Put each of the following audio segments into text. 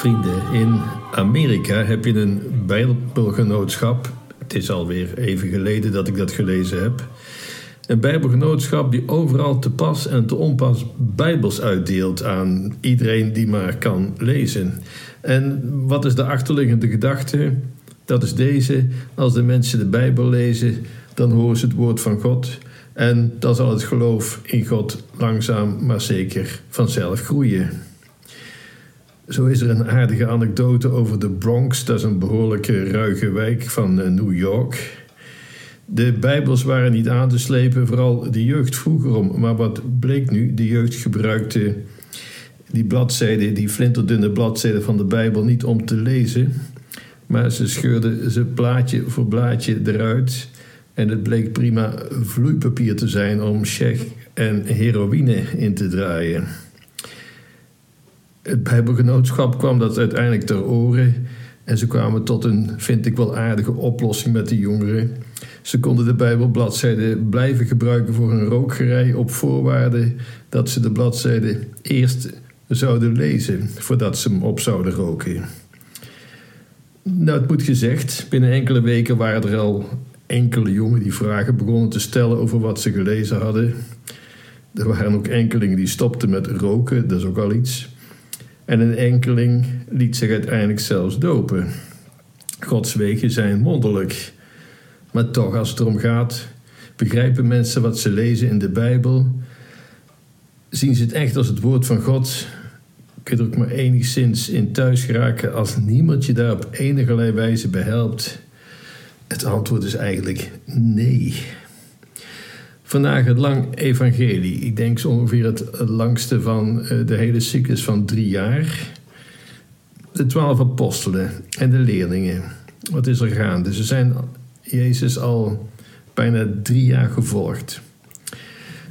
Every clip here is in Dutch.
Vrienden, in Amerika heb je een Bijbelgenootschap. Het is alweer even geleden dat ik dat gelezen heb. Een Bijbelgenootschap die overal te pas en te onpas Bijbels uitdeelt aan iedereen die maar kan lezen. En wat is de achterliggende gedachte? Dat is deze: als de mensen de Bijbel lezen, dan horen ze het woord van God. En dan zal het geloof in God langzaam maar zeker vanzelf groeien. Zo is er een aardige anekdote over de Bronx. Dat is een behoorlijke ruige wijk van eh, New York. De Bijbels waren niet aan te slepen, vooral de jeugd vroeger om. Maar wat bleek nu? De jeugd gebruikte die bladzijden, die flinterdunne bladzijden van de Bijbel niet om te lezen. Maar ze scheurden ze plaatje voor blaadje eruit. En het bleek prima vloeipapier te zijn om shech en heroïne in te draaien het Bijbelgenootschap kwam dat uiteindelijk ter oren. En ze kwamen tot een, vind ik wel aardige oplossing met de jongeren. Ze konden de Bijbelbladzijden blijven gebruiken voor een rookgerij op voorwaarde dat ze de bladzijden eerst zouden lezen voordat ze hem op zouden roken. Nou, het moet gezegd, binnen enkele weken waren er al enkele jongen die vragen begonnen te stellen over wat ze gelezen hadden. Er waren ook enkelingen die stopten met roken, dat is ook al iets. En een enkeling liet zich uiteindelijk zelfs dopen. Gods wegen zijn wonderlijk. Maar toch, als het erom gaat, begrijpen mensen wat ze lezen in de Bijbel, zien ze het echt als het woord van God. Kun je er ook maar enigszins in thuis geraken als niemand je daar op enige wijze behelpt? Het antwoord is eigenlijk nee. Vandaag het lang evangelie. Ik denk zo ongeveer het langste van eh, de hele cyclus van drie jaar. De twaalf apostelen en de leerlingen. Wat is er gaande? Ze zijn Jezus al bijna drie jaar gevolgd.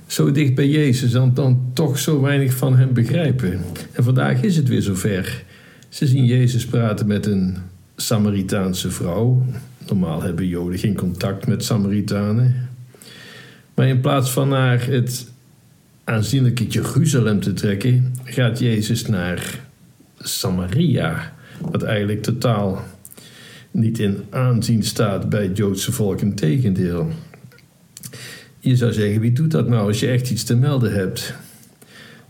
Zo dicht bij Jezus en dan toch zo weinig van hem begrijpen. En vandaag is het weer zover. Ze zien Jezus praten met een Samaritaanse vrouw. Normaal hebben Joden geen contact met Samaritanen. Maar in plaats van naar het aanzienlijke Jeruzalem te trekken, gaat Jezus naar Samaria, wat eigenlijk totaal niet in aanzien staat bij het Joodse volk, een tegendeel. Je zou zeggen, wie doet dat nou als je echt iets te melden hebt?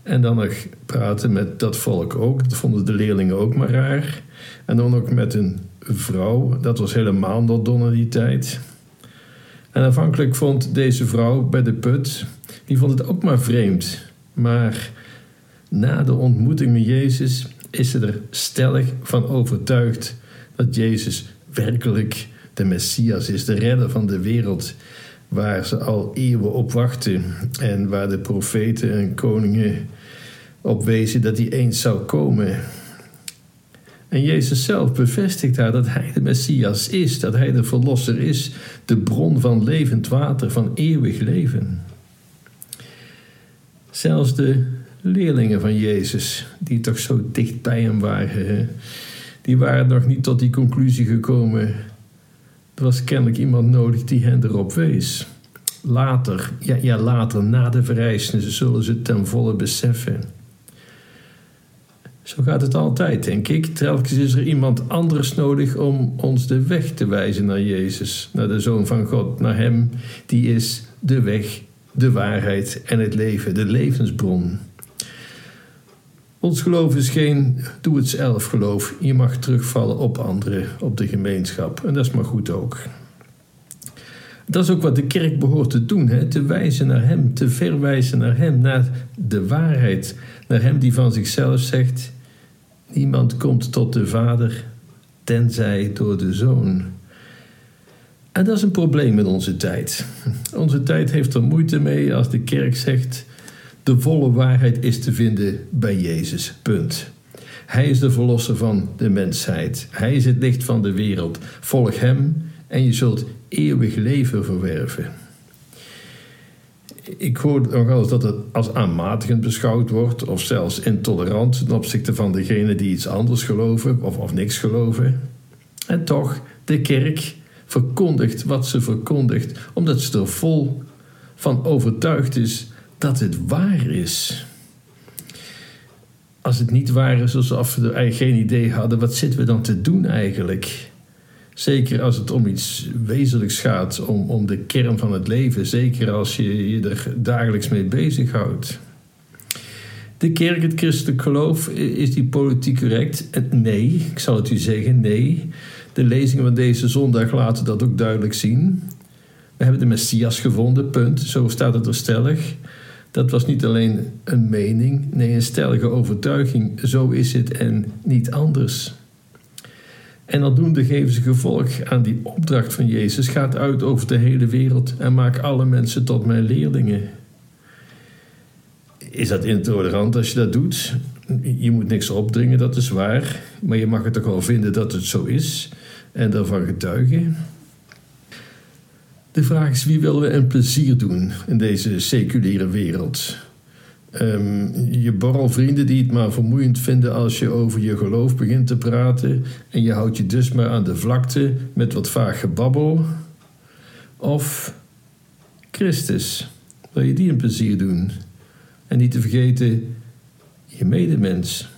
En dan nog praten met dat volk ook, dat vonden de leerlingen ook maar raar. En dan ook met een vrouw, dat was helemaal nog die tijd. En aanvankelijk vond deze vrouw bij de put, die vond het ook maar vreemd. Maar na de ontmoeting met Jezus is ze er stellig van overtuigd dat Jezus werkelijk de Messias is, de redder van de wereld, waar ze al eeuwen op wachten en waar de profeten en koningen op wezen dat hij eens zou komen. En Jezus zelf bevestigt daar dat Hij de Messias is, dat Hij de Verlosser is, de bron van levend water, van eeuwig leven. Zelfs de leerlingen van Jezus, die toch zo dicht bij hem waren, die waren nog niet tot die conclusie gekomen. Er was kennelijk iemand nodig die hen erop wees. Later, ja, ja later, na de verrijzenis, zullen ze ten volle beseffen. Zo gaat het altijd, denk ik. Telkens is er iemand anders nodig om ons de weg te wijzen naar Jezus, naar de Zoon van God, naar Hem die is de weg, de waarheid en het leven, de levensbron. Ons geloof is geen doe het zelf geloof. Je mag terugvallen op anderen, op de gemeenschap. En dat is maar goed ook. Dat is ook wat de kerk behoort te doen: hè? te wijzen naar Hem, te verwijzen naar Hem, naar de waarheid, naar Hem die van zichzelf zegt: Niemand komt tot de Vader tenzij door de Zoon. En dat is een probleem in onze tijd. Onze tijd heeft er moeite mee als de kerk zegt: de volle waarheid is te vinden bij Jezus. Punt. Hij is de verlosser van de mensheid. Hij is het licht van de wereld. Volg hem en je zult eeuwig leven verwerven ik hoor nogal eens dat het als aanmatigend beschouwd wordt, of zelfs intolerant ten opzichte van degenen die iets anders geloven of, of niks geloven. En toch, de kerk verkondigt wat ze verkondigt, omdat ze er vol van overtuigd is dat het waar is. als het niet waren alsof we eigenlijk geen idee hadden, wat zitten we dan te doen eigenlijk? Zeker als het om iets wezenlijks gaat, om, om de kern van het leven. Zeker als je je er dagelijks mee bezighoudt. De kerk, het christelijk geloof, is die politiek correct? Nee, ik zal het u zeggen, nee. De lezingen van deze zondag laten dat ook duidelijk zien. We hebben de Messias gevonden, punt. Zo staat het er stellig. Dat was niet alleen een mening, nee, een stellige overtuiging. Zo is het en niet anders. En aldoende geven ze gevolg aan die opdracht van Jezus. Gaat uit over de hele wereld en maak alle mensen tot mijn leerlingen. Is dat intolerant als je dat doet? Je moet niks opdringen, dat is waar. Maar je mag het toch wel vinden dat het zo is en daarvan getuigen. De vraag is: wie willen we een plezier doen in deze seculiere wereld? Um, je borrelvrienden die het maar vermoeiend vinden als je over je geloof begint te praten en je houdt je dus maar aan de vlakte met wat vaag gebabbel. Of Christus, wil je die een plezier doen? En niet te vergeten je medemens.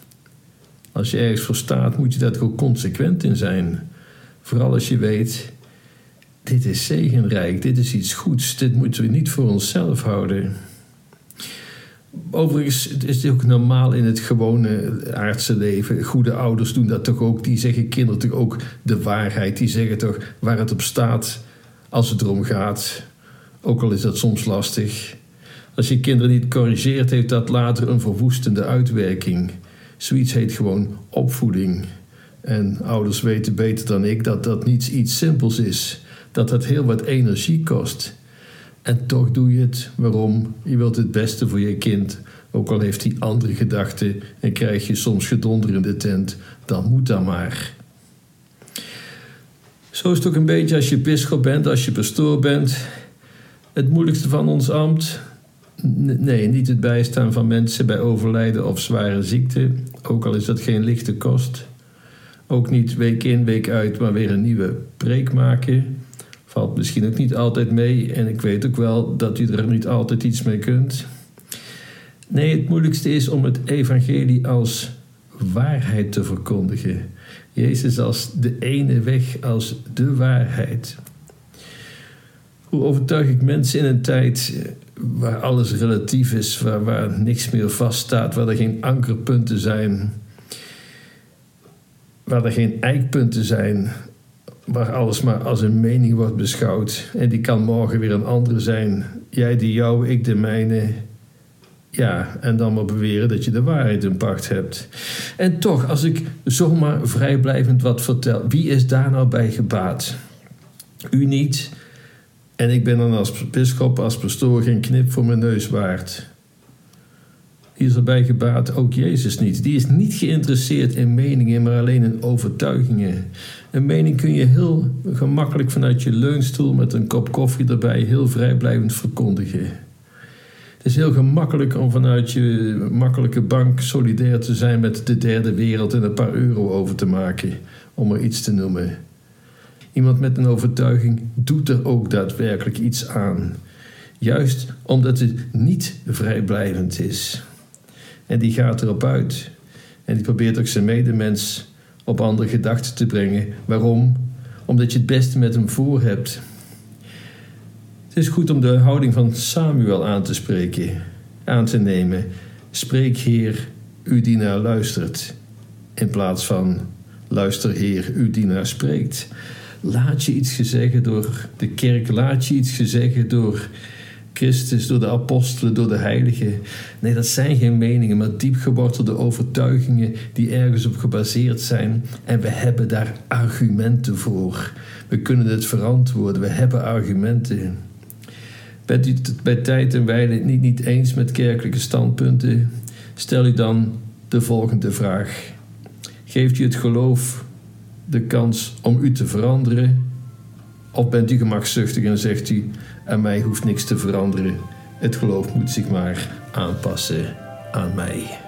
Als je ergens voor staat, moet je daar ook consequent in zijn. Vooral als je weet, dit is zegenrijk, dit is iets goeds, dit moeten we niet voor onszelf houden. Overigens is het ook normaal in het gewone aardse leven. Goede ouders doen dat toch ook. Die zeggen kinderen toch ook de waarheid. Die zeggen toch waar het op staat als het erom gaat. Ook al is dat soms lastig. Als je kinderen niet corrigeert, heeft dat later een verwoestende uitwerking. Zoiets heet gewoon opvoeding. En ouders weten beter dan ik dat dat niet iets simpels is. Dat dat heel wat energie kost. En toch doe je het. Waarom? Je wilt het beste voor je kind. Ook al heeft hij andere gedachten en krijg je soms gedonder in de tent, dan moet dat maar. Zo is het ook een beetje als je bischop bent, als je pastoor bent. Het moeilijkste van ons ambt, nee, niet het bijstaan van mensen bij overlijden of zware ziekte, ook al is dat geen lichte kost. Ook niet week in, week uit, maar weer een nieuwe preek maken. Valt misschien ook niet altijd mee en ik weet ook wel dat u er niet altijd iets mee kunt. Nee, het moeilijkste is om het evangelie als waarheid te verkondigen. Jezus als de ene weg, als de waarheid. Hoe overtuig ik mensen in een tijd waar alles relatief is, waar, waar niks meer vaststaat, waar er geen ankerpunten zijn, waar er geen eikpunten zijn, waar alles maar als een mening wordt beschouwd en die kan morgen weer een andere zijn. Jij die jou, ik de mijne. Ja, en dan maar beweren dat je de waarheid in pacht hebt. En toch, als ik zomaar vrijblijvend wat vertel, wie is daar nou bij gebaat? U niet. En ik ben dan als bischop, als pastoor geen knip voor mijn neus waard. Is erbij gebaat? Ook Jezus niet. Die is niet geïnteresseerd in meningen, maar alleen in overtuigingen. Een mening kun je heel gemakkelijk vanuit je leunstoel met een kop koffie erbij heel vrijblijvend verkondigen. Het is heel gemakkelijk om vanuit je makkelijke bank solidair te zijn met de derde wereld en een paar euro over te maken, om er iets te noemen. Iemand met een overtuiging doet er ook daadwerkelijk iets aan. Juist omdat het niet vrijblijvend is. En die gaat erop uit. En die probeert ook zijn medemens op andere gedachten te brengen. Waarom? Omdat je het beste met hem voor hebt. Het is goed om de houding van Samuel aan te spreken, aan te nemen. Spreek Heer, uw dienaar luistert. In plaats van luister Heer, uw dienaar spreekt. Laat je iets gezeggen door de kerk, laat je iets gezeggen door Christus, door de apostelen, door de heiligen. Nee, dat zijn geen meningen, maar diep gewortelde overtuigingen die ergens op gebaseerd zijn. En we hebben daar argumenten voor. We kunnen het verantwoorden, we hebben argumenten. Bent u het bij tijd en wijle niet, niet eens met kerkelijke standpunten? Stel u dan de volgende vraag. Geeft u het geloof de kans om u te veranderen? Of bent u gemakzuchtig en zegt u: aan mij hoeft niks te veranderen, het geloof moet zich maar aanpassen aan mij?